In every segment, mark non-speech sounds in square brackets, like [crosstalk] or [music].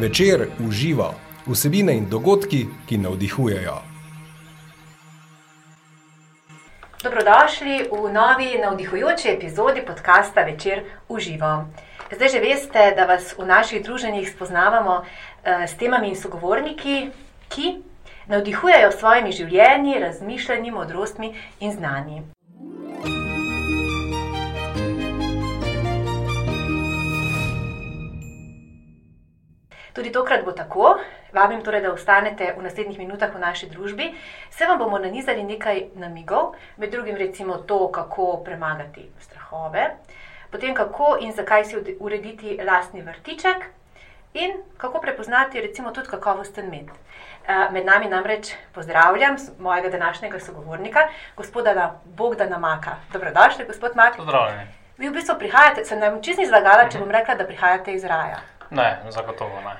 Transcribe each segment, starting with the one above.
Večer uživa vsebine in dogodki, ki navdihujejo. Dobrodošli v novi navdihujoči epizodi podcasta Večer uživa. Zdaj že veste, da vas v naših druženjih spoznavamo eh, s temami in sogovorniki, ki navdihujejo s svojimi življenji, razmišljanji, modrostmi in znanji. Tudi tokrat bo tako. Vabim torej, da ostanete v naslednjih minutah v naši družbi. Se vam bomo nanizali nekaj namigov, med drugim recimo to, kako premagati strahove, potem kako in zakaj si urediti lastni vrtiček in kako prepoznati recimo tudi kakovosten med. Eh, med nami namreč pozdravljam mojega današnjega sogovornika, gospoda Bogdana Maka. Dobrodošli, gospod Mak. Pozdravljeni. Vi v bistvu prihajate, sem nam čisto izlagala, če bom rekla, da prihajate iz raja. Ne, zagotovo ne.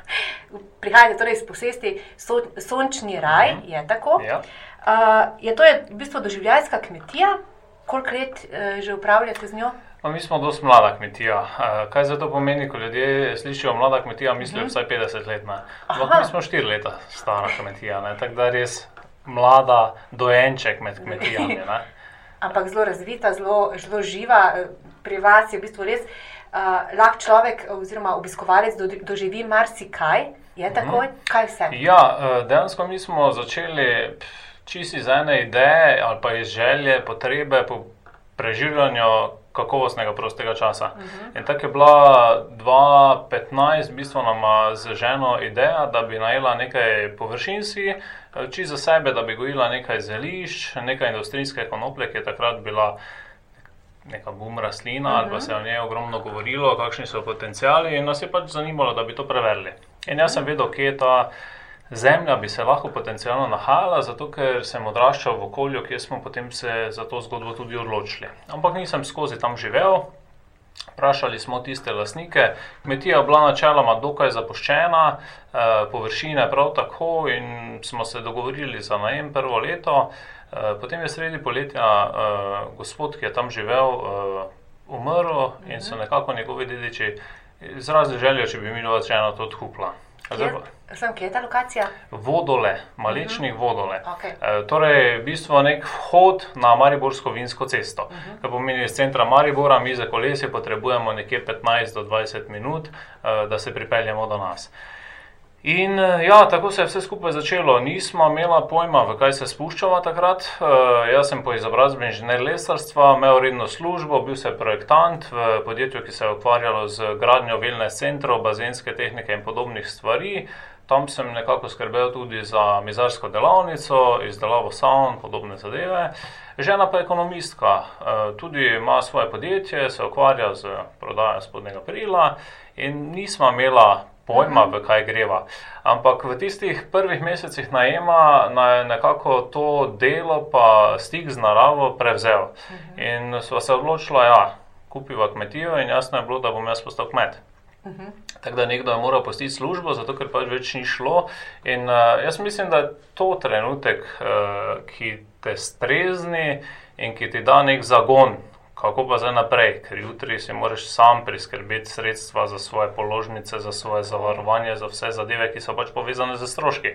Prihajate torej iz posesti so, Sončni raj, mm -hmm. je tako. Ja. Uh, je to je v bistvu doživljajska kmetija, koliko let uh, že upravljate z njo? No, mi smo dosti mlada kmetija. Uh, kaj zato pomeni, ko ljudje slišijo mlada kmetija, mislijo mm -hmm. vsaj 50 let. Mi smo 4 leta stara kmetija, tako da res mlada dojenček med kmetijami. Ne? [laughs] Ampak zelo razvita, zelo, zelo živa, pri vas je v bistvu res uh, lahko človek oziroma obiskovalec do, doživi marsikaj. Je tako, mm -hmm. kaj vse? Ja, dejansko mi smo začeli čisto iz ene ideje ali pa iz želje, potrebe po preživljanju kakovostnega prostega časa. Uh -huh. In tako je bila 2015, v bistvu nam z ženo ideja, da bi najela nekaj površinski, čisto za sebe, da bi gojila nekaj zelišč, nekaj industrijske konoplje, ki je takrat bila neka bum rastlina, uh -huh. ali pa se o njej ogromno govorilo, kakšni so potencijali, in nas je pač zanimalo, da bi to preverili. In jaz sem vedel, kje je ta zemlja bi se lahko potencialno nahajala, zato ker sem odraščal v okolju, kjer smo potem se za to zgodbo tudi odločili. Ampak nisem skozi tam živel. Vprašali smo tiste lastnike, kmetija je bila načeloma dokaj zapuščena, eh, površine prav tako, in smo se dogovorili za najem prvo leto. Eh, potem je sredi poletja uh, gospod, ki je tam živel, uh, umrl in so mhm. nekako njegovi dediči izrazili željo, če bi mi lahko eno to odkupla. Sem, kje je ta lokacija? Vodole, maličnih uh mhm. -huh. vodole. Okay. E, torej, v bistvu nek vhod na Mariborsko vinsko cesto. Uh -huh. Kar pomeni iz centra Maribora, mi za kolesje potrebujemo nekje 15 do 20 minut, e, da se pripeljemo do nas. In eh, ja, tako se je vse skupaj začelo. Nismo imeli pojma, v kaj se spuščava takrat. Uh, jaz sem po izobrazbi inženir lesarstva, imel redno službo, bil sem projektant v podjetju, ki se je ukvarjalo z gradnjo vilne centrov, bazenske tehnike in podobnih stvari. Tam sem nekako skrbel tudi za mizarsko delavnico, izdelavo savn in podobne zadeve. Žena pa je ekonomistka, uh, tudi ima svoje podjetje, se ukvarja z prodajo spodnjega perila in nismo imela pojma, v kaj greva. Ampak v tistih prvih mesecih najema naj nekako to delo, pa stik z naravo prevzel. In smo se odločili, da ja, kupiva kmetijo, in jasno je bilo, da bom jaz postal kmet. Uh -huh. Tako da nekdo je moral postiti službo, zato ker pač več ni šlo. In uh, jaz mislim, da je to trenutek, uh, ki te strezni in ki ti da nek zagon, kako pa zdaj naprej, ker jutri si moraš sam priskrbeti sredstva za svoje položnice, za svoje zavarovanje, za vse zadeve, ki so pač povezane z stroški.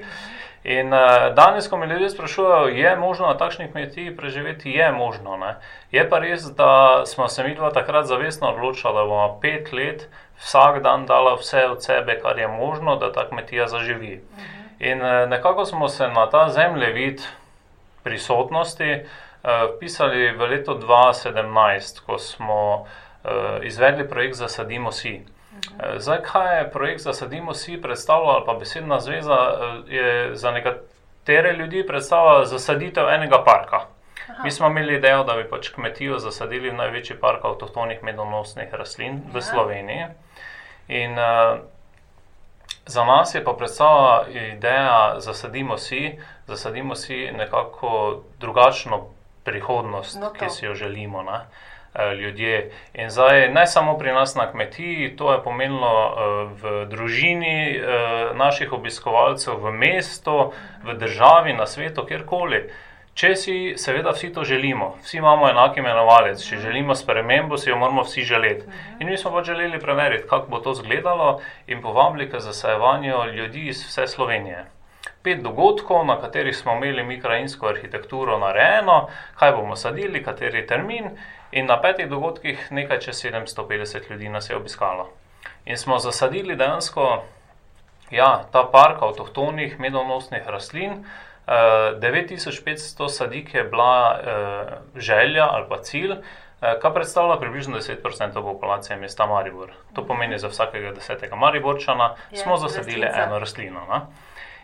In uh, danes, ko me ljudje sprašujejo, je možno na takšnih kmetijah preživeti, je možno. Ne? Je pa res, da smo se mi dva takrat zavestno odločili, da bomo pet let vsak dan dala vse od sebe, kar je možno, da ta kmetija zaživi. In uh, nekako smo se na ta zemljevid prisotnosti. Eh, pisali v letu 2017, ko smo uh, izvedli projekt Zasadimo si. Uh, zdaj, kaj je projekt Zasadimo si predstavljal, ali pa besedna zveza je za nekatere ljudi predstavljala zasaditev enega parka. Aha. Mi smo imeli idejo, da bi pač kmetijo zasadili v največji park avtohtonih medonosnih rastlin v Sloveniji. In, uh, Za nas je pa predstavljala ideja, da zasadimo si, zasadimo si nekako drugačno prihodnost, no ki si jo želimo. Ne? Eh, ljudje. In zdaj, ne samo pri nas na kmetiji, to je pomenilo uh, v družini uh, naših obiskovalcev, v mestu, v državi, na svetu, kjerkoli. Če si seveda vsi to želimo, vsi imamo enak imenovalec, če želimo spremembo, si jo moramo vsi želeti. In mi smo pač želeli preveriti, kako bo to izgledalo in povabili k zasajevanju ljudi iz vse Slovenije. Pet dogodkov, na katerih smo imeli mi krajinsko arhitekturo narejeno, kaj bomo sadili, kateri termin, in na petih dogodkih nekaj čez 750 ljudi nas je obiskalo. In smo zasadili dejansko ja, ta park avtohtonih medonosnih rastlin. Uh, 9500 sadik je bila uh, želja ali pa cilj, uh, kar predstavlja približno 10% populacije mesta Maribor. To pomeni za vsakega desetega Mariborčana, Ja, smo zasadili rastlinca. eno rastlino. Ne?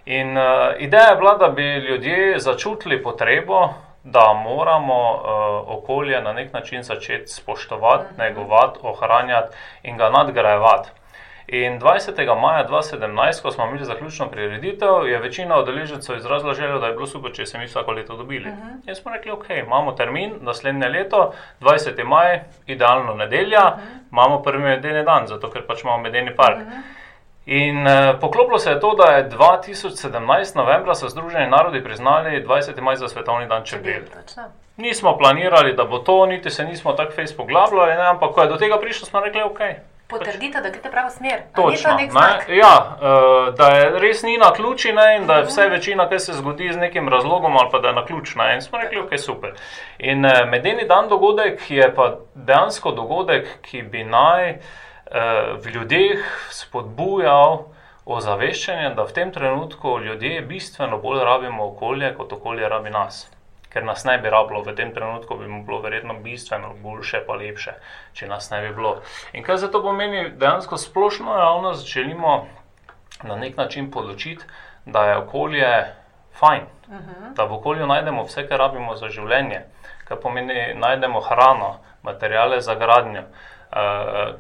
In uh, ideja je bila, da bi ljudje začutili potrebo, da moramo uh, okolje na nek način začeti spoštovati, negovati, ohranjati in ga nadgrajevati. In 20. maja 2017, ko smo imeli zaključno prireditev, je večina udeležencev izrazila željo, da je bilo super, če se mi vsako leto dobili. Uh -huh. In smo rekli, ok, imamo termin, naslednje leto, 20. maj, idealno nedelja, uh -huh. imamo prvi medeni dan, zato ker pač imamo medeni park. Uh -huh. In uh, poklopilo se je to, da je 2017. novembra so Združeni narodi priznali 20. maj za svetovni dan čebel. Nismo planirali, da bo to, niti se nismo tako fejs poglabljali, ne, ampak ko je do tega prišlo, smo rekli, ok. Potrdite, da greste pravo smer. Točno. to? Ne, ja, uh, da je res ni na ključi ne, in da je vse večina, kar se zgodi z nekim razlogom, ali pa da je na ključ. Ne, in smo rekli, ok, super. In uh, medeni dan dogodek je pa dejansko dogodek, ki bi naj uh, v ljudeh spodbujal ozaveščanje, da v tem trenutku ljudje bistveno bolj rabimo okolje, kot okolje rabi nas. Ker nas ne bi rabilo v tem trenutku, bi mu bilo verjetno bistveno boljše, pa lepše, če nas ne bi bilo. In kaj zato pomeni, dejansko splošno javnost želimo na nek način podočiti, da je okolje fajn, uh -huh. da v okolju najdemo vse, kar rabimo za življenje, kar pomeni, najdemo hrano, materijale za gradnjo, uh,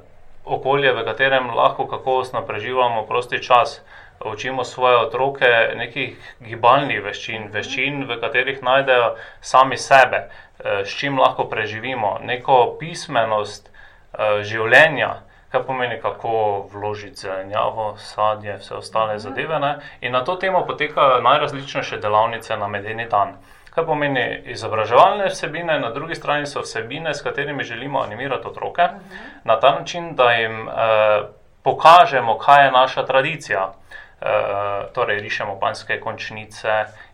okolje, v katerem lahko kakovostno preživljamo prosti čas. Učimo svoje otroke nekih gibalnih veščin, veščin, v katerih najdejo sami sebe, eh, s čim lahko preživimo, neko pismenost eh, življenja, kar pomeni, kako vložiti zelenjavo, sadje, vse ostale zadeve. Ne? In na to temo potekajo najrazličnejše delavnice na medeni dan. Kar pomeni izobraževalne vsebine, na drugi strani so vsebine, s katerimi želimo animirati otroke, na ta način, da jim eh, pokažemo, kaj je naša tradicija. Uh, torej, rišemo panjske končnice,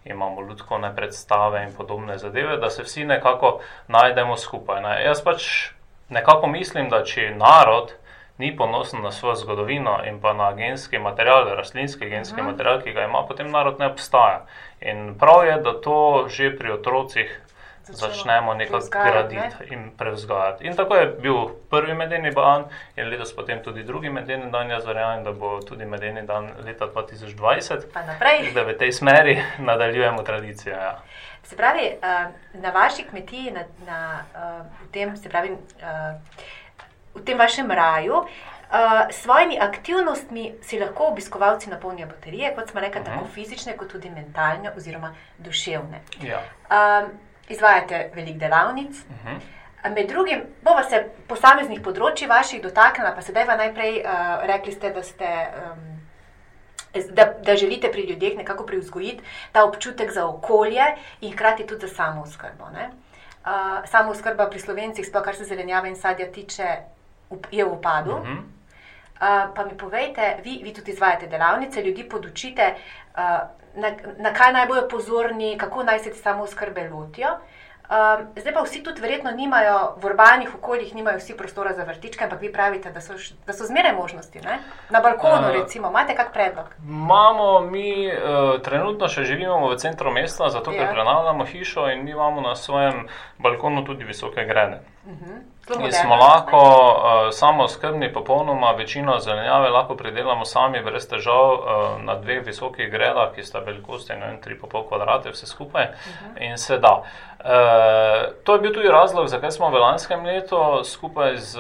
imamo ljudske predstave in podobne zadeve, da se vsi nekako najdemo skupaj. Ne. Jaz pač nekako mislim, da če narod ni ponosen na svojo zgodovino in pa na genski material, rastlinski genski Mhm. material, ki ga ima, potem narod ne obstaja. In prav je, da to že pri otrocih Začnemo začnemo nekako prevzgajati, graditi in prevzgajati. In tako je bil prvi medeni dan in letos potem tudi drugi medeni dan. Jaz verjamem, da bo tudi medeni dan leta 2020, Pa naprej. da v tej smeri nadaljujemo tradicijo. Ja. Se pravi, eh, na vaši kmetiji, na, na, eh, tem, se pravi, eh, v tem vašem raju, eh, s svojimi aktivnostmi si lahko obiskovalci napolnijo baterije, kot smo rekli, tako fizične, kot tudi mentalne oziroma duševne. Ja. Um, izvajate veliko delavnic. Uh Mhm. -huh. Med drugim, bova se posameznih področji vaših dotaknila, pa sedaj pa najprej uh, rekli ste, da, ste, um, da, da želite pri ljudeh nekako privzgojiti ta občutek za okolje in hkrati tudi za samo oskrbo. Uh, samo oskrba pri slovencih, sploh kar se zelenjave in sadja tiče, je v upadu. Uh -huh. Mhm. Uh, pa mi povejte, vi, vi tudi izvajate delavnice, ljudi podučite, uh, na, na kaj naj bojo pozorni, kako naj se ti samo oskrbe lotijo. Um, zdaj pa vsi tudi verjetno nimajo, v urbanih okoljih nimajo vsi prostora za vrtičke, ampak vi pravite, da so, da so zmeraj možnosti. Ne? Na balkonu, Uh, recimo, imate kak predlog? Imamo mi, uh, trenutno še živimo v centru mesta, zato ker Ja. prenavljamo hišo in mi imamo na svojem balkonu tudi visoke grede. Zelo In moderno, smo lahko uh, samo skrbni, popolnoma večino zelenjave lahko pridelamo sami, brez težav, uh, na dveh visokih gredah, ki sta velikosti 3,5 kvadrata, vse skupaj uh -huh. in se da. Uh, to je bil tudi razlog, zakaj smo v lanskem letu skupaj z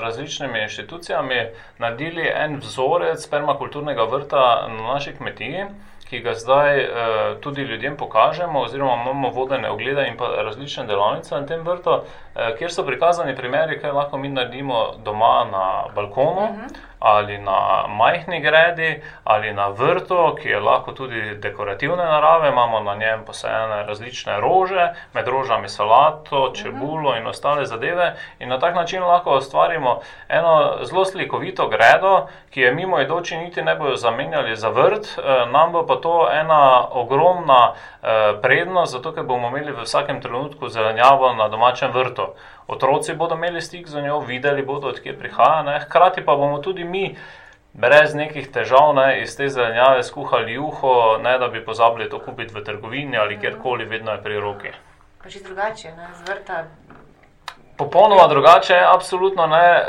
različnimi inštitucijami naredili en vzorec permakulturnega vrta na naši kmetiji ki ga zdaj uh, tudi ljudem pokažemo, oziroma imamo vodene oglede in pa različne delavnice na tem vrtu, uh, kjer so prikazani primeri, kaj lahko mi naredimo doma na balkonu uh -huh. Ali na majhni gredi, ali na vrtu, ki je lahko tudi dekorativne narave. Imamo na njem posajene različne rože, med rožami salato, čebulo in ostale zadeve. In na tak način lahko ustvarimo eno zelo slikovito gredo, ki je mimo idoči niti ne bojo zamenjali za vrt, eh, nam bo pa to ena ogromna eh, prednost, zato ker bomo imeli v vsakem trenutku zelenjavo na domačem vrtu. Otroci bodo imeli stik z njo, videli bodo, odkje prihaja, ne? hkrati pa bomo tudi mi. Brez nekih težav ne, iz te zelenjave skuhali juho, ne da bi pozabili to kupiti v trgovini ali kjerkoli, vedno je pri roki. Pa že drugače, ne, zvrta. Popolnoma drugače je, absolutno ne. E,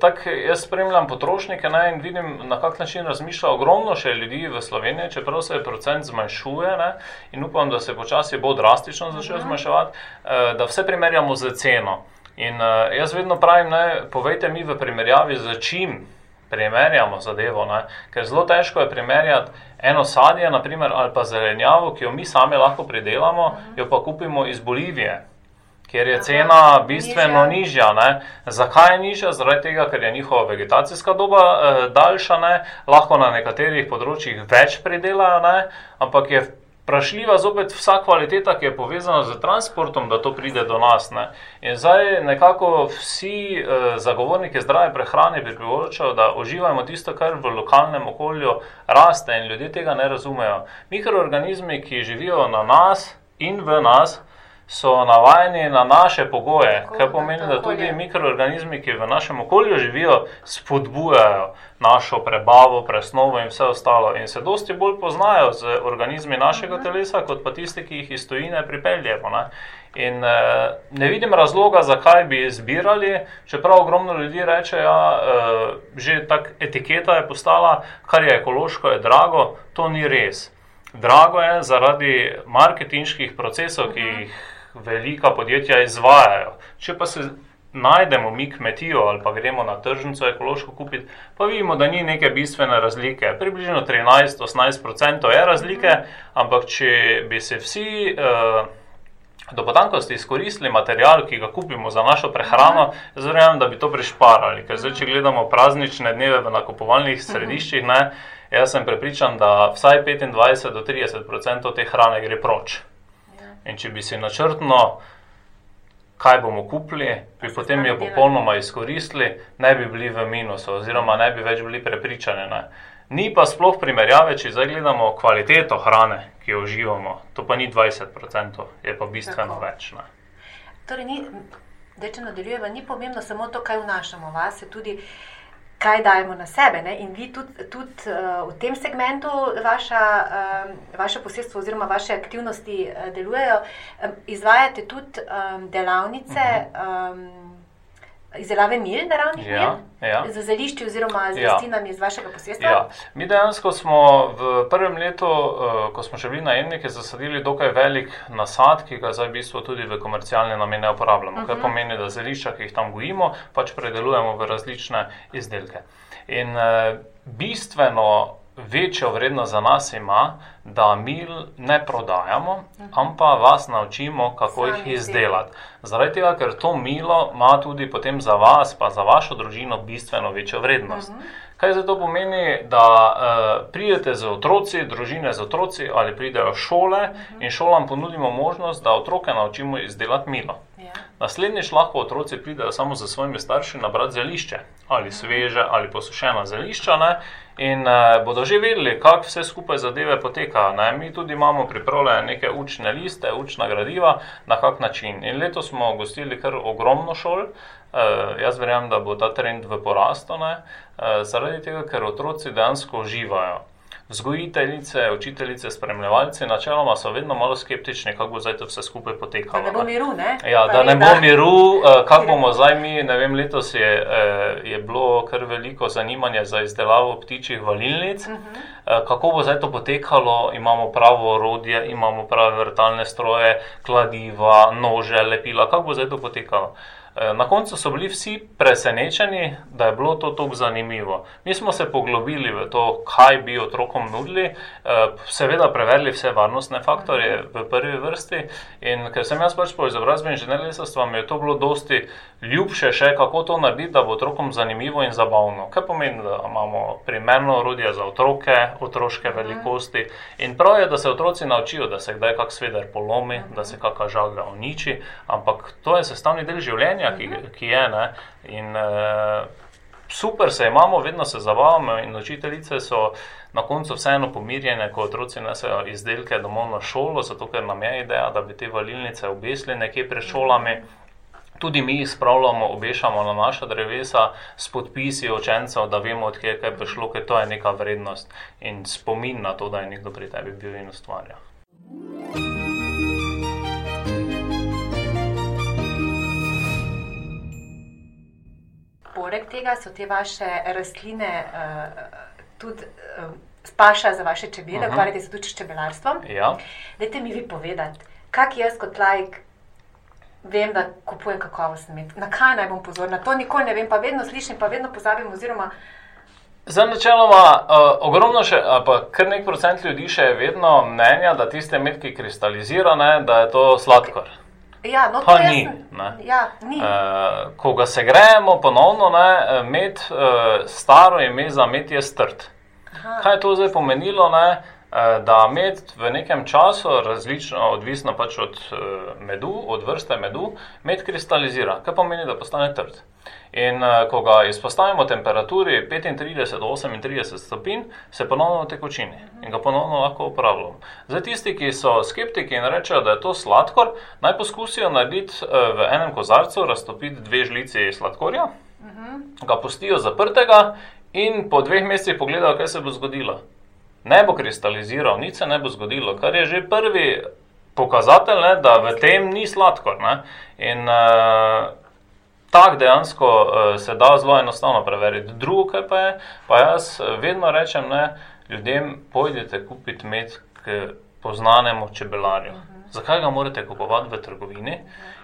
Tako jaz spremljam potrošnike ne, in vidim, na kak način razmišlja ogromno še ljudi v Sloveniji, čeprav se procent zmanjšuje ne, in upam, da se počasi bo drastično začel zmanjševati, e, da vse primerjamo z ceno. In e, jaz vedno pravim, ne, povejte mi v primerjavi z čim primerjamo zadevo, ne, ker zelo težko je primerjati eno sadje, naprimer, ali pa zelenjavo, ki jo mi sami lahko pridelamo, jo pa kupimo iz Bolivije kjer je cena bistveno nižja. nižja. Zakaj je nižja? Zaradi tega, ker je njihova vegetacijska doba eh, daljša, ne? lahko na nekaterih področjih več pridelajo, ne? ampak je vprašljiva zopet vsa kvaliteta, ki je povezana z transportom, da to pride do nas. Ne? In zdaj nekako vsi eh, zagovorniki zdrave prehrane priporočajo, da uživamo tisto, kar v lokalnem okolju raste in ljudje tega ne razumejo. Mikroorganizmi, ki živijo na nas in v nas, so navajeni na naše pogoje, Tako, kar pomeni, to da tudi okolje. mikroorganizmi, ki v našem okolju živijo, spodbujajo našo prebavo, presnovo in vse ostalo. In se dosti bolj poznajo z organizmi našega telesa, kot pa tisti, ki jih iz tujine pripeljemo. Ne? In eh, ne vidim razloga, zakaj bi zbirali, čeprav ogromno ljudi reče, da ja, eh, že tako etiketa je postala, kar je ekološko, je drago. To ni res. Drago je zaradi marketinških procesov, ki jih velika podjetja izvajajo. Če pa se najdemo mi kmetijo ali pa gremo na tržnico ekološko kupiti, pa vidimo, da ni neke bistvene razlike. Približno 13-18% je razlike, ampak če bi se vsi. Uh, Do potankosti izkoristili material, ki ga kupimo za našo prehrano, jaz verjamem, da bi to prišparali. Ker zdaj, če gledamo praznične dneve v nakupovalnih središčih, ne, jaz sem prepričan, da vsaj 25 do 30 odstotkov te hrane gre proč. In če bi si načrtno, kaj bomo kupili, bi potem jo popolnoma izkoristili, ne bi bili v minusu, oziroma ne bi več bili prepričani. Ne. Ni pa sploh primerjave, če zdaj gledamo kvaliteto hrane, ki jo uživamo. To pa ni 20%, je pa bistveno Tako. več. Ne. Torej, ni, da če nadaljujemo, ni pomembno samo to, kaj vnašamo vase, tudi kaj dajemo na sebe. Ne? In vi tudi, tudi uh, v tem segmentu vaša, um, vaše posestvo oziroma vaše aktivnosti uh, delujejo. Um, izvajate tudi um, delavnice. Um, Izdelave mil, naravnih Ja, mil, ja. z zelišči oziroma z Ja. rastlinami iz vašega posestva. Ja. Mi dejansko smo v prvem letu, eh, ko smo še bili najemniki, zasadili dokaj velik nasad, ki ga zdaj v bistvu tudi v komercialne namene uporabljamo. Kar pomeni, da zelišča, ki jih tam gojimo, pač predelujemo v različne izdelke. In eh, bistveno večjo vrednost za nas ima, da mil ne prodajamo, ampak vas naučimo, kako jih izdelati. Zaradi tega, ker to milo ima tudi potem za vas, pa za vašo družino, bistveno večjo vrednost. Kaj za to pomeni, da uh, pridete z otroci, družine z otroci ali pridejo šole in šolam ponudimo možnost, da otroke naučimo izdelati milo. Ja. Naslednjič lahko otroci pridejo samo za svojimi starši nabrati zelišče, ali sveže, ali posušena zelišča, ne? in uh, bodo že vedeli, kako vse skupaj zadeve poteka. Ne? Mi tudi imamo pripravljene neke učne liste, učna gradiva, na kak način. In letos smo gostili kar ogromno šol. Uh, jaz verjamem, da bo ta trend v porastu, ne? uh, zaradi tega, ker otroci dejansko uživajo. Vzgojiteljice, učiteljice, spremljevalci, načeloma so vedno malo skeptični, kako bo zdaj to vse skupaj Da potekalo. ne bo miru, ne? Ja, Pa da ne bo miru, eh, kako bomo zdaj mi, ne vem, letos je, eh, je bilo kar veliko zanimanja za izdelavo ptičjih valilnic. Eh, Kako bo zdaj to potekalo, imamo pravo orodje, imamo prave vrtalne stroje, kladiva, nože, lepila, kako bo zdaj to potekalo. Eh, Na koncu so bili vsi presenečeni, da je bilo to tako zanimivo. Mi smo se poglobili v to, kaj bi otrokom nudili, eh, seveda preverili vse varnostne faktorje v prvi vrsti. In ker sem jaz pač po izobrazbi inženir lesarstva, mi je to bilo dosti ljubše še, kako to narediti, da bo otrokom zanimivo in zabavno. Kaj pomeni, da imamo primerno orodje za otroke, otroške velikosti. In prav je, da se otroci naučijo, da se kdaj kak sveder polomi, da se kakšna žaga uniči, ampak to je sestavni del življenja, ki, ki je. Ne? In eh, super se imamo, vedno se zabavamo, in učiteljice so na koncu vseeno pomirjene, ko otroci nesejo izdelke domov na šolo, zato ker nam je ideja, da bi te valilnice obesili nekje pred šolami. Tudi mi jih spravljamo, obešamo na naša drevesa s podpisi učencev, da vemo, odkje je prišlo, ker to je neka vrednost in spomin na to, da je nekdo pri tebi bil in ustvarjal. Poleg tega so te vaše rastline uh, tudi uh, spaša za vaše čebele, Mhm. ukvarjate se tudi s čebelarstvom. Ja. Dajte mi vi povedati, kak jaz kot lajk vem, da kupujem kakovosten med. Na kaj naj bom pozorna? To nikoli ne vem, pa vedno slišim, pa vedno pozabim. Oziroma, Za načeloma, uh, ogromno še, pa kar nek procent ljudi še je vedno mnenja, da tiste med, ki kristalizira, ne, da je to sladkor. Ja, no, Pa jaz ni, ne. Ja, ni. Uh, ko ga segrejemo ponovno, ne, med, uh, staro ime za med je strt. Aha. Kaj je to zdaj pomenilo? Ne? Eh, Da med v nekem času, različno, odvisno pač od eh, medu, od vrste medu, med kristalizira, kar pomeni, da postane trd. In eh, ko ga izpostavimo temperaturi 35 do 38 stopinj, se ponovno tekočini in ga ponovno lahko uporabljamo. Za tisti, ki so skeptiki in rečejo, da je to sladkor, naj poskusijo narediti v enem kozarcu, raztopiti dve žlici sladkorja, ga pustijo zaprtega in po dveh mesecih pogledajo, kaj se bo zgodilo. Ne bo kristaliziral, nič se ne bo zgodilo, kar je že prvi pokazatelj, ne, da v tem ni sladkor. Ne. In uh, tak dejansko uh, se da zelo enostavno preveriti. Drugo, kar pa je, pa jaz eh, vedno rečem, ne, ljudem pojdite kupiti med k poznanemu čebelarju. Zakaj ga morate kupovati v trgovini?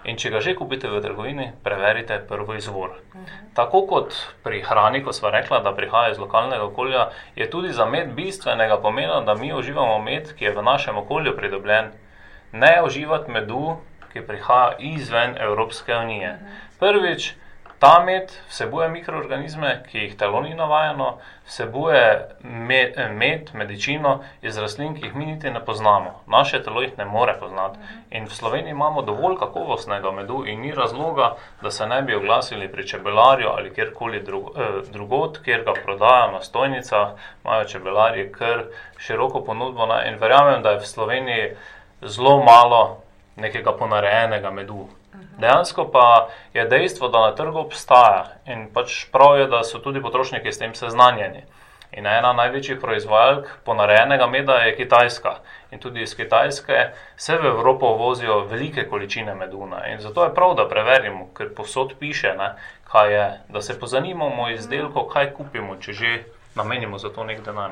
In če ga že kupite v trgovini, preverite prvo izvor. Tako kot pri hrani, ko smo rekla, da prihaja iz lokalnega okolja, je tudi za med bistvenega pomena, da mi uživamo med, ki je v našem okolju pridobljen. Ne uživati medu, ki prihaja izven Evropske unije. Prvič, ta med vsebuje mikroorganizme, ki jih telo ni navajeno, vsebuje med, med, medičino iz rastlin, ki jih mi niti ne poznamo. Naše telo jih ne more poznati. In v Sloveniji imamo dovolj kakovostnega medu in ni razloga, da se ne bi oglasili pri čebelarju ali kjerkoli drug, eh, drugot, kjer ga prodajajo na stojnicah, imajo čebelarji kar široko ponudbo. Ne? In verjamem, da je v Sloveniji zelo malo nekega ponarejenega medu. Dejansko pa je dejstvo, da na trgu obstaja in pač prav je, da so tudi potrošniki s tem seznanjeni. In ena največjih proizvajalk ponarejenega meda je Kitajska. In tudi iz Kitajske se v Evropo vozijo velike količine meduna. In zato je prav, da preverimo, ker posod piše, ne, kaj je, da se pozanimamo o izdelku, kaj kupimo, če že namenimo za to nek denar.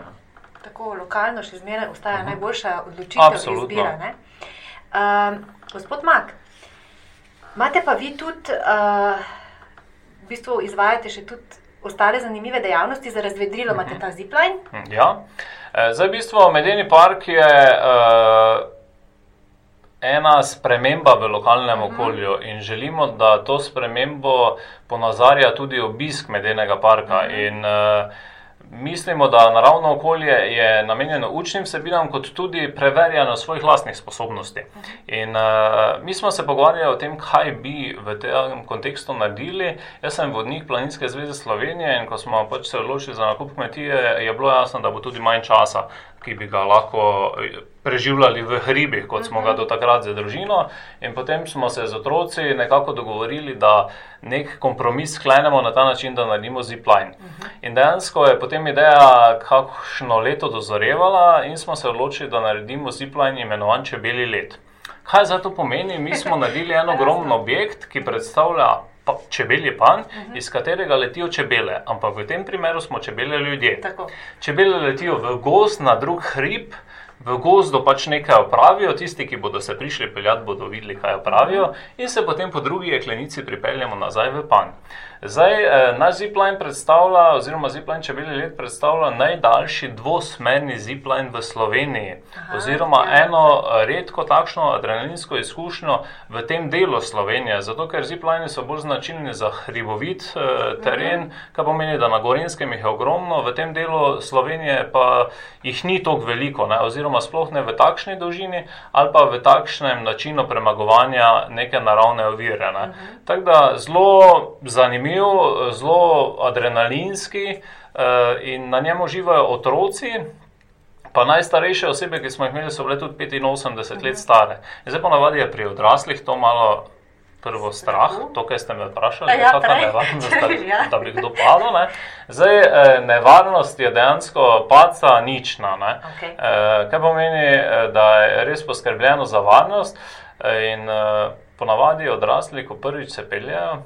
Tako lokalno še zmeraj ostaja najboljša odločitev, Absolutno. izbira. ne. Um, gospod Mak, imate pa vi tudi, uh, v bistvu izvajate še tudi ostale zanimive dejavnosti za razvedrilo, imate ta zipline. Hm, Ja. Eh, Zdaj, v bistvu, Medeni park je uh, ena sprememba v lokalnem okolju in želimo, da to spremembo ponazarja tudi obisk Medenega parka. In, uh, Mislimo, da naravno okolje je namenjeno učnim vsebinam, kot tudi preverjanju svojih lastnih sposobnosti. In uh, mi smo se pogovarjali o tem, kaj bi v tem kontekstu naredili. Jaz sem vodnik Planinske zveze Slovenije in ko smo pač se odločili za nakup kmetije, je bilo jasno, da bo tudi manj časa, ki bi ga lahko eh, preživljali v hribih, kot smo ga do takrat z družino. In potem smo se z otroci nekako dogovorili, da nek kompromis sklenemo na ta način, da naredimo zipline. In dejansko je potem ideja kakšno leto dozorevala in smo se odločili, da naredimo zipline imenovan čebeli let. Kaj za to pomeni? Mi smo naredili en [laughs] ogromen objekt, ki predstavlja pa, čebelji pan, iz katerega letijo čebele, ampak v tem primeru smo čebele ljudje. Tako. Čebele letijo v gost na drug hrib, v gozdu pač nekaj opravijo, tisti, ki bodo se prišli peljati, bodo videli, kaj opravijo, in se potem po drugi jeklenici pripeljemo nazaj v pan. Zdaj, eh, naš zipline predstavlja, oziroma zipline čebeli let predstavlja najdaljši dvosmerni zipline v Sloveniji, Aha, oziroma ja. eno eh, redko takšno adrenalinsko izkušnjo v tem delu Slovenije, zato ker zipline so bolj značilni za hribovit eh, teren, kar pomeni, da na Gorenskem jih je ogromno, v tem delu Slovenije pa jih ni toliko veliko, ne, oziroma sploh ne v takšni dolžini ali pa v takšnem načinu premagovanja neke naravne ovire. Ne. Tako da zelo zanimiv, zelo adrenalinski eh, in na njem uživajo otroci. Pa najstarejše osebe, ki smo jih imeli, so bile tudi 85 let stare. In zdaj ponavadi je pri odraslih to malo prvo strah, to, kar ste me vprašali, Ja, kakšna nevarnost, da, [laughs] Ja. da bi kdo padel. Ne? Zdaj, eh, nevarnost je dejansko paca nična. Ne? Okej. Eh, Kar pomeni, eh, da je res poskrbljeno za varnost eh, in eh, ponavadi odrasli, ko prvič se peljejo,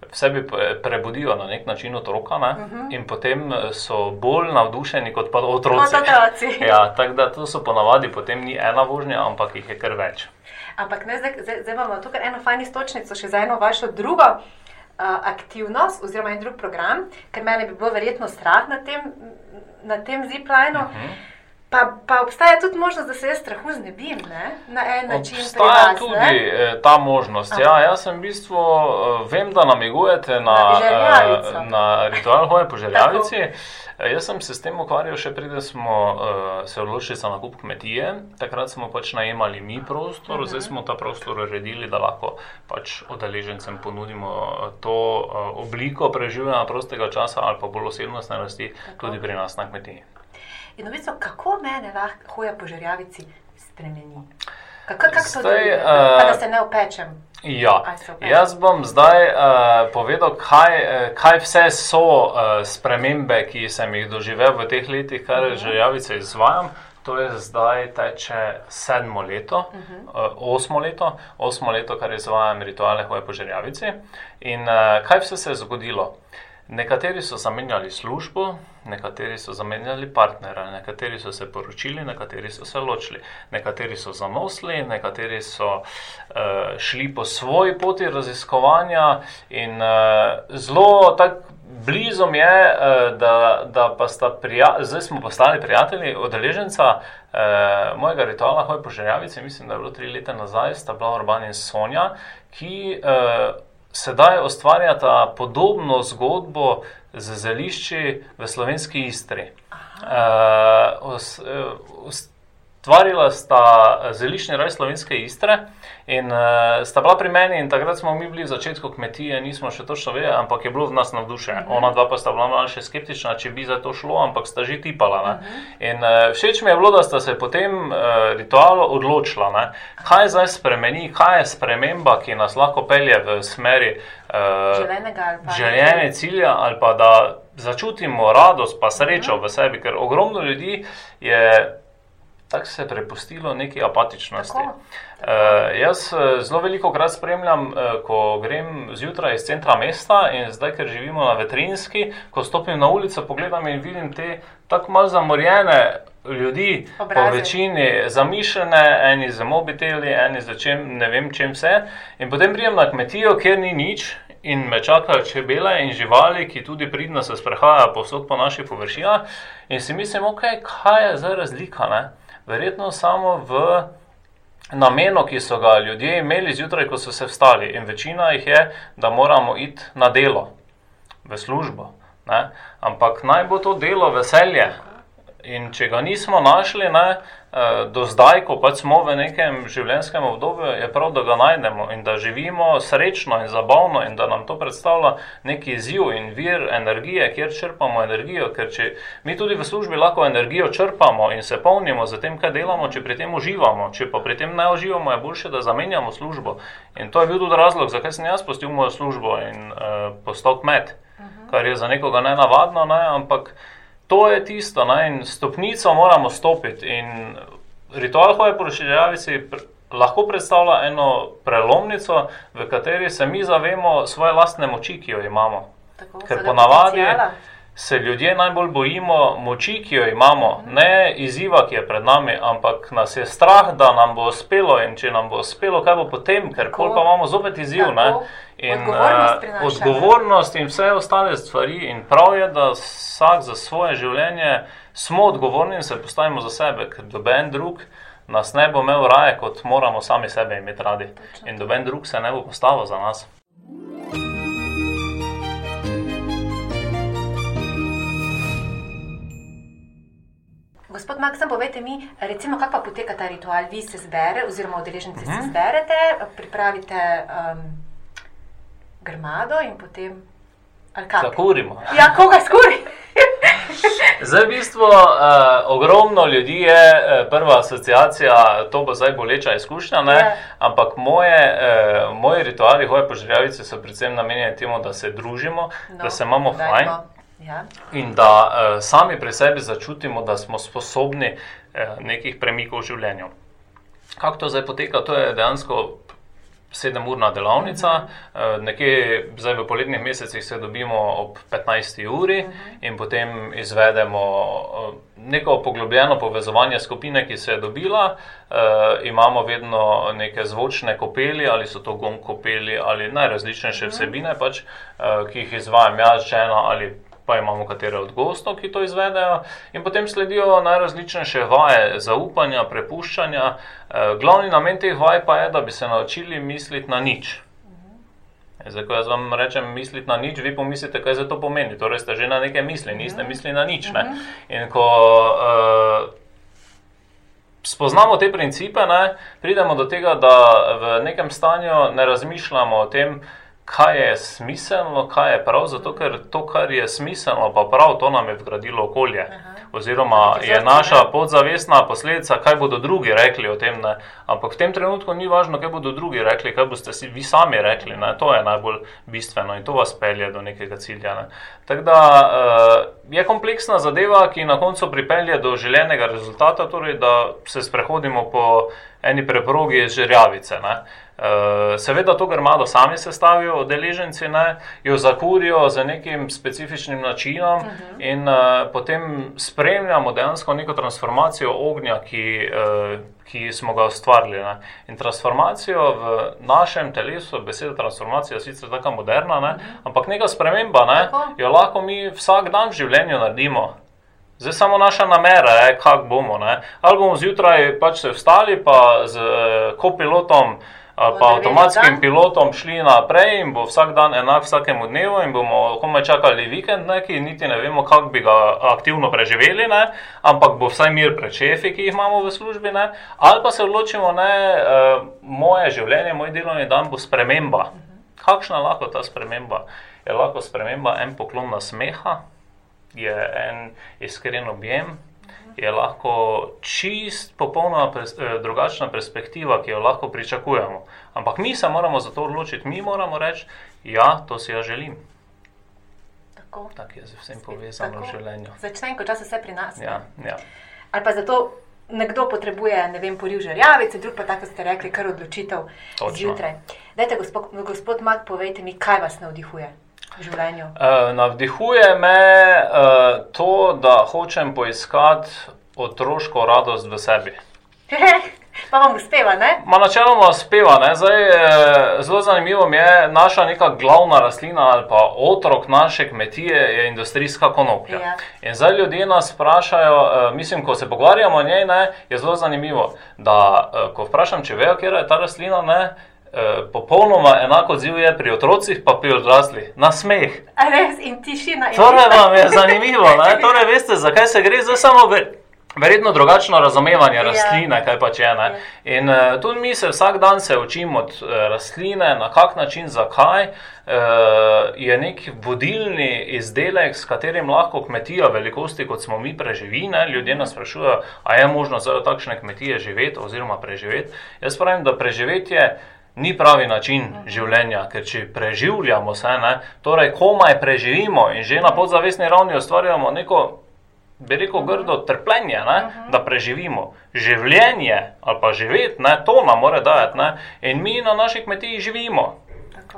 v sebi pre- prebudijo na nek način otroka ne? in potem eh, so bolj navdušeni kot pa otroci. Kot otroci. [laughs] Ja, tako da to so ponavadi potem ni ena vožnja, ampak jih je kar več. Ampak ne, zdaj, zdaj, zdaj imamo tukaj eno fajn istočnico, še za eno vašo drugo uh, aktivnost, oziroma en drug program, ker mene bi bilo verjetno strah na tem, na tem ziplineu. Uh -huh. Pa, pa obstaja tudi možnost, da se jaz strahu znebim ne? na en način. Obstaja vas, tudi ne? eh, ta možnost. Ja, jaz sem v bistvu, eh, vem, da namigujete na, Na eh, na ritual hoje po žerjavici. Eh, Jaz sem se s tem ukvarjal še preden smo uh, se odločili za nakup kmetije. Takrat smo pač najemali mi prostor, zdaj smo ta prostor uredili, da lahko pač odeležencem ponudimo to uh, obliko preživljanja prostega časa ali pa bolj osebnostne rasti tudi pri nas na kmetiji. In v bistvu, kako mene lahko hoja po žerjavici spremeni? Kako kak to Zdaj, eh, Pa da se ne opečem. Ja, opet. jaz bom zdaj uh, povedal, kaj, eh, kaj vse so uh, spremembe, ki sem jih doživel v teh letih, kar Mhm. že javice izvajam. To je zdaj teče sedmo leto, Mhm. uh, osmo leto, osmo leto, kar izvajam rituale hoje po žerjavici. In uh, kaj vse se je zgodilo? Nekateri so zamenjali službo, nekateri so zamenjali partnera, nekateri so se poročili, nekateri so se ločili, nekateri so zanosli, nekateri so uh, šli po svoji poti raziskovanja in uh, zelo tako blizu mi je, uh, da, da pa sta prija zdaj smo postali prijatelji, odeleženca uh, mojega rituala Hoj po žerjavici, mislim, da je bilo tri leta nazaj, sta bila Urban in Sonja, ki uh, sedaj ustvarjata podobno zgodbo z zelišči v slovenski Istri. Uh, os, uh, ustvarila sta zeliščni raj slovenske Istre in uh, sta bila pri meni takrat smo mi bili v začetku kmetije, nismo še točno vedeli, ampak je bilo v nas navdušen. Uh -huh. Ona dva pa sta bila malo še skeptična, če bi za to šlo, ampak sta že tipala. Uh -huh. In uh, všeč mi je bilo, da sta se potem uh, ritualu odločila, ne? kaj zdaj spremeni, kaj je sprememba, ki nas lahko pelje v smeri uh, Želenega ali pa željene cilja ali pa da začutimo radost pa srečo v sebi, ker ogromno ljudi je tako se prepustilo neki apatičnosti. Tako, Uh, jaz eh, zelo veliko krat spremljam, uh, ko grem zjutraj iz centra mesta in zdaj, ker živimo na Vetrinski, ko stopim na ulico, pogledam in vidim te tako malo zamorjene ljudi, po Obraze. večini zamišljene, eni z mobiteli, eni z čem, ne vem čem vse. In potem pridem na kmetijo, kjer ni nič. In me čakajo čebele in živali, ki tudi pridno se sprehajajo povsod po naših površinah. In si mislim, okay, kaj je zdaj razlika. Ne? Verjetno samo v namenu, ki so ga ljudje imeli zjutraj, ko so se vstali. In večina jih je, da moramo iti na delo, v službo. Ne? Ampak naj bo to delo veselje. In če ga nismo našli, ne, eh, do zdaj, ko pač smo v nekem življenjskem obdobju, je prav, da ga najdemo in da živimo srečno in zabavno in da nam to predstavlja neki izziv in vir energije, kjer črpamo energijo. Ker če mi tudi v službi lahko energijo črpamo in se polnimo z tem, kaj delamo, če pri tem uživamo, če pa pri tem ne uživamo, je boljše, da zamenjamo službo. In to je bil tudi razlog, zakaj sem jaz postil mojo službo in uh, postal kmet, kar je za nekoga nenavadno, ne, ampak. To je tisto, ne? in stopnico moramo stopiti. In ritual hoje po razširjavici pr lahko predstavlja eno prelomnico, v kateri se mi zavemo svoje lastne moči, ki jo imamo. Tako, Ker ponavadi potenciala. Se ljudje najbolj bojimo moči, ki jo imamo, ne izziva, ki je pred nami, ampak nas je strah, da nam bo uspelo in če nam bo uspelo, kaj bo potem, ker pol pa imamo zopet izziv. Ne? In Odgovornost uh, prinaša, odgovornost in vse ostale stvari. In prav je, da vsak za svoje življenje smo odgovorni in se postavimo za sebe, ker doben drug nas ne bo imel raje, kot moramo sami sebe imeti radi. In doben drug se ne bo postavil za nas. Gospod Maksim, povejte mi, recimo, kako pa poteka ta ritual? Vi se zberete, oziroma udeleženci Mhm. se zberete, pripravite um, grmado in potem. Zakurimo. Ja, koga skuri? [laughs] Zdaj, v bistvu, uh, ogromno ljudi je uh, prva asociacija, to bo zdaj boleča izkušnja, ne? Ja. ampak moje, uh, moji rituali, hoje po žrjavici so predvsem namenjeni temu, da se družimo, no, da se imamo dajmo. fajn Ja. in da uh, sami pri sebi začutimo, da smo sposobni uh, nekih premikov v življenju. Kako to zdaj poteka? To je dejansko sedemurna delavnica, uh, nekje zdaj v poletnih mesecih se dobimo ob 15. uri in potem izvedemo neko poglobljeno povezovanje skupine, ki se je dobila. Imamo vedno neke zvočne kopeli, ali so to gong kopeli, ali najrazličnejše vsebine, pač, ki jih izvajam jaz, žena ali pa imamo katere od gostov, ki to izvedejo, in potem sledijo najrazličnejše vaje zaupanja, prepuščanja. Eh, Glavni namen teh vaj pa je, da bi se naučili misliti na nič. Zdaj, ko jaz vam rečem misliti na nič, vi pomislite, kaj za to pomeni. Torej ste že na neke misli, niste mislili na nič. Ne? In ko uh, spoznamo te principe, ne, pridemo do tega, da v nekem stanju ne razmišljamo o tem, kaj je smiselno, kaj je prav, zato ker to, kar je smiselno, pa prav, to nam je vgradilo okolje. Oziroma Neki je naša podzavestna posledica, kaj bodo drugi rekli o tem. Ne. Ampak v tem trenutku ni važno, kaj bodo drugi rekli, kaj boste si vi sami rekli. Ne. To je najbolj bistveno in to vas pelje do nekega cilja. Ne. Tako da uh, je kompleksna zadeva, ki na koncu pripelje do željenega rezultata, torej da se sprehodimo po eni preprogi žerjavice. Ne. Uh, seveda to grmado sami sestavijo, odeleženci ne, jo zakurijo z nekim specifičnim načinom uh -huh. in uh, potem spremljamo dejansko neko transformacijo ognja, ki, uh, ki smo ga ustvarili. Ne. In transformacijo v našem telesu, beseda transformacija je sicer tako moderna, ne, uh -huh. ampak neka sprememba, ne, Tako. jo lahko mi vsak dan v življenju naredimo. Zdaj samo naša namera je, kako bomo. Ne? Ali bomo zjutraj pač se vstali, pa z eh, kopilotom ali pa avtomatskim dan. pilotom šli naprej in bo vsak dan enak vsakemu dnevu in bomo komaj čakali vikend, neki niti ne vemo, kako bi ga aktivno preživeli, ne? ampak bo vsaj mir pred šefi, ki jih imamo v službi. Ne? Ali pa se odločimo, ne, eh, moje življenje, moj delovni dan bo sprememba. Kakšna je lahko ta sprememba? Je lahko sprememba en poklon na smeha, je en iskren objem, je lahko čist, popolnoma pres, eh, drugačna perspektiva, ki jo lahko pričakujemo. Ampak mi se moramo za to odločiti, mi moramo reči, ja, to si jaz želim. Tako. Tako je z vsem povezano Tako. v življenju. Začne kot čas vse pri nas. Ja, ja. Ali pa zato nekdo potrebuje, ne vem, poriv žerjavice, drug pa tako ste rekli, kar odločitev Točno. zjutraj. Dajte, gospod, gospod Mak, povejte mi, kaj vas navdihuje življenju. Uh, navdihuje me uh, to, da hočem poiskati otroško radost v sebi. [laughs] pa vam uspeva, ne? Ma načeloma uspeva. Ne? Zdaj, eh, zelo zanimivo mi je, naša neka glavna rastlina ali pa otrok naše kmetije je industrijska konoplja. Ja. In zdaj ljudje nas vprašajo, mislim, ko se pogovarjamo o njej, ne, je zelo zanimivo, da ko vprašam, če vejo, kje je ta rastlina, ne, popolnoma enako odziv je pri otrocih, pa pri odraslih. Na smeh. A res in tišina. in Torej vam je zanimivo, ne? [laughs] torej veste, zakaj se gre, zdaj samo ver, verjetno drugačno razumevanje rastline, kaj pač je. Ne? In uh, tudi mi se vsak dan se učimo od uh, rastline, na kak način, zakaj. Uh, je nek vodilni izdelek, s katerim lahko kmetija velikosti, kot smo mi, preživi. Ne? Ljudje nas sprašujejo, ali je možno za takšne kmetije živeti oziroma preživeti. Jaz pravim, da preživetje ni pravi način življenja, ker če preživljamo se, ne, torej komaj preživimo in že na podzavestni ravni ustvarjamo neko, bi rekel, grdo trpljenje, ne, da preživimo. Življenje ali pa živeti, ne, to nam mora dajati. Ne, in mi na naši kmetiji živimo.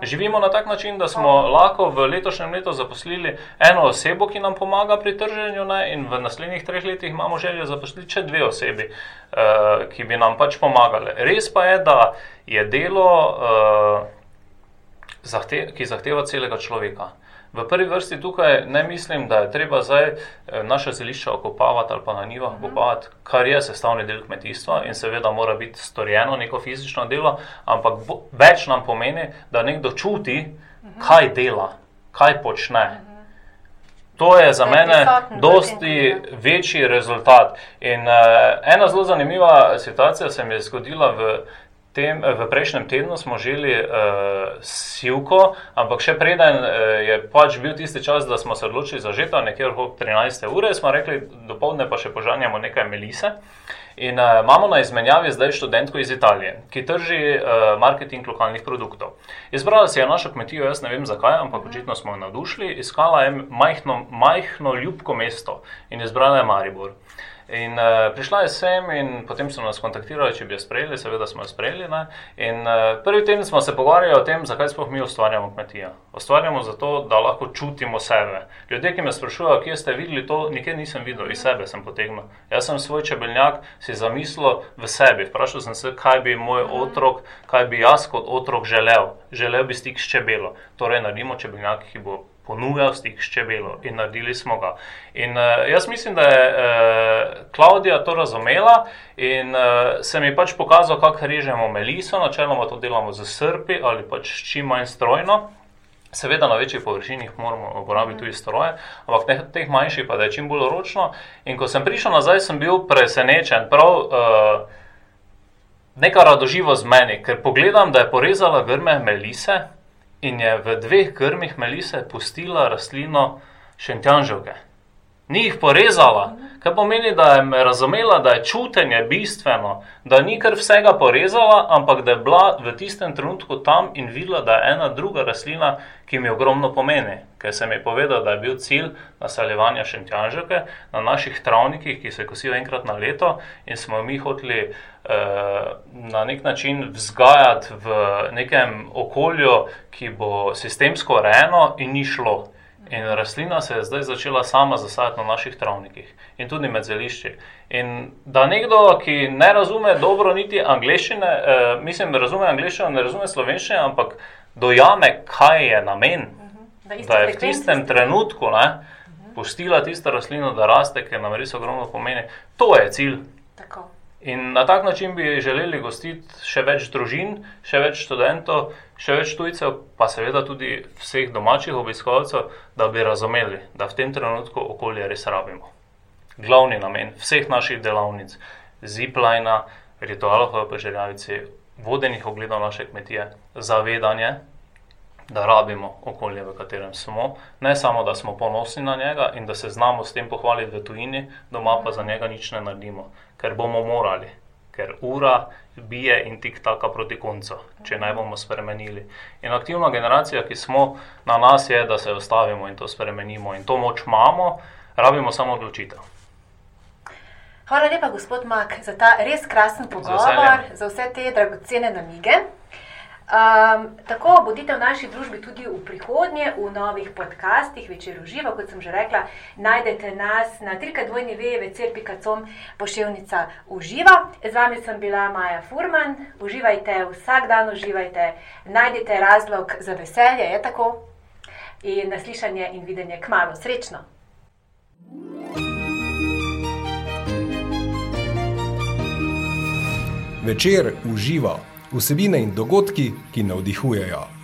Živimo na tak način, da smo lahko v letošnjem letu zaposlili eno osebo, ki nam pomaga pri trženju, ne, in v naslednjih treh letih imamo željo zaposliti še dve osebi, uh, ki bi nam pač pomagale. Res pa je, da je delo, uh, zahte ki zahteva celega človeka. V prvi vrsti tukaj ne mislim, da je treba zdaj eh, naše zelišča okopavati ali pa na njivah mhm. okopavati, kar je sestavni del kmetijstva in seveda mora biti storjeno neko fizično delo, ampak več nam pomeni, da nekdo čuti, mhm. kaj dela, kaj počne. Mhm. To je za mene dosti večji rezultat. In uh, ena zelo zanimiva situacija se mi je zgodila v tem, v prejšnjem tednu smo želi uh, sivko, ampak še preden uh, je pač bil tisti čas, da smo se odločili za žeto, nekje okrog 13. ure, smo rekli, dopoledne pa še požanjamo nekaj melise. In uh, imamo na izmenjavi zdaj študentko iz Italije, ki trži uh, marketing lokalnih produktov. Izbrala si je našo kmetijo, jaz ne vem zakaj, ampak očitno smo jo navdušili. Iskala je majhno, majhno ljubko mesto in izbrala je Maribor. In uh, prišla je sem, in potem so nas kontaktirali, če bi jo sprejeli, seveda smo jo sprejeli. Ne? In uh, prvi teden smo se pogovarjali o tem, zakaj sploh mi ustvarjamo kmetijo. Ustvarjamo zato, da lahko čutimo sebe. Ljudje, ki me sprašujejo, kje ste videli to, nikjer nisem videl, iz sebe sem potegnil. Jaz sem svoj čebeljak si zamislil v sebi. Vprašal sem se, kaj bi moj otrok, kaj bi jaz kot otrok želel. Želel bi stik s čebelo. Torej, naredimo čebeljak, ki bo ponujal stik s čebelo in naredili smo ga. In uh, jaz mislim, da je uh, Klaudija to razumela in uh, se mi pač pokazal, kako režemo meliso, načeloma to delamo z srpi ali pač čim manj strojno. Seveda na večjih površinah moramo uporabiti tudi stroje, ampak teh, teh manjših pa je čim bolj ročno. In ko sem prišel nazaj, sem bil presenečen, prav uh, neka radoživo z meni, ker pogledam, da je porezala grme melise in je v dveh grmih melise pustila rastlino šentjanžovke. Ni jih porezala, kar pomeni, da je razumela, da je čutenje bistveno, da ni kar vsega porezala, ampak da je bila v tistem trenutku tam in videla, da je ena druga rastlina, ki mi ogromno pomeni. Ker sem ji povedal, da je bil cilj naseljevanja šentjanževke na naših travnikih, ki se kosijo enkrat na leto in smo mi hoteli eh, na nek način vzgajati v nekem okolju, ki bo sistemsko urejeno in ni šlo. In rastlina se je zdaj začela sama zasajati na naših travnikih in tudi med zelišči. In da nekdo, ki ne razume dobro niti angliščine, eh, mislim, razume angliščino, ne razume slovenščine, ampak dojame, kaj je namen, mhm. da, da je v tistem trenutku ne, -huh. pustila tisto rastlino, da raste, ker nam res ogromno pomeni. To je cilj. Tako. In na tak način bi želeli gostiti še več družin, še več študentov, še več tujcev, pa seveda tudi vseh domačih obiskovalcev, da bi razumeli, da v tem trenutku okolje res rabimo. Glavni namen vseh naših delavnic, ziplajna, ritualov v poželjavici, vodenih ogledov naše kmetije, zavedanje, da rabimo okolje, v katerem smo, ne samo, da smo ponosni na njega in da se znamo s tem pohvaliti v tujini, doma pa za njega nič ne naredimo, ker bomo morali, ker ura bije in tik taka proti koncu, če ne bomo spremenili. In aktivna generacija, ki smo na nas, je, da se ostavimo in to spremenimo in to moč imamo, rabimo samo odločitev. Hvala lepa, gospod Mak, za ta res krasen pogovor, za vse te dragocene namige. Um, tako bodite v naši družbi tudi v prihodnje, v novih podcastih, večer uživa, kot sem že rekla. Najdete nas na trikadvojni vejvecr.com pošiljnica uživa. Z vami sem bila Maja Furman. Uživajte, vsak dan uživajte, najdete razlog za veselje, je tako. In naslišanje in videnje k malu. Srečno! Večer uživa vsebine in dogodki, ki navdihujejo.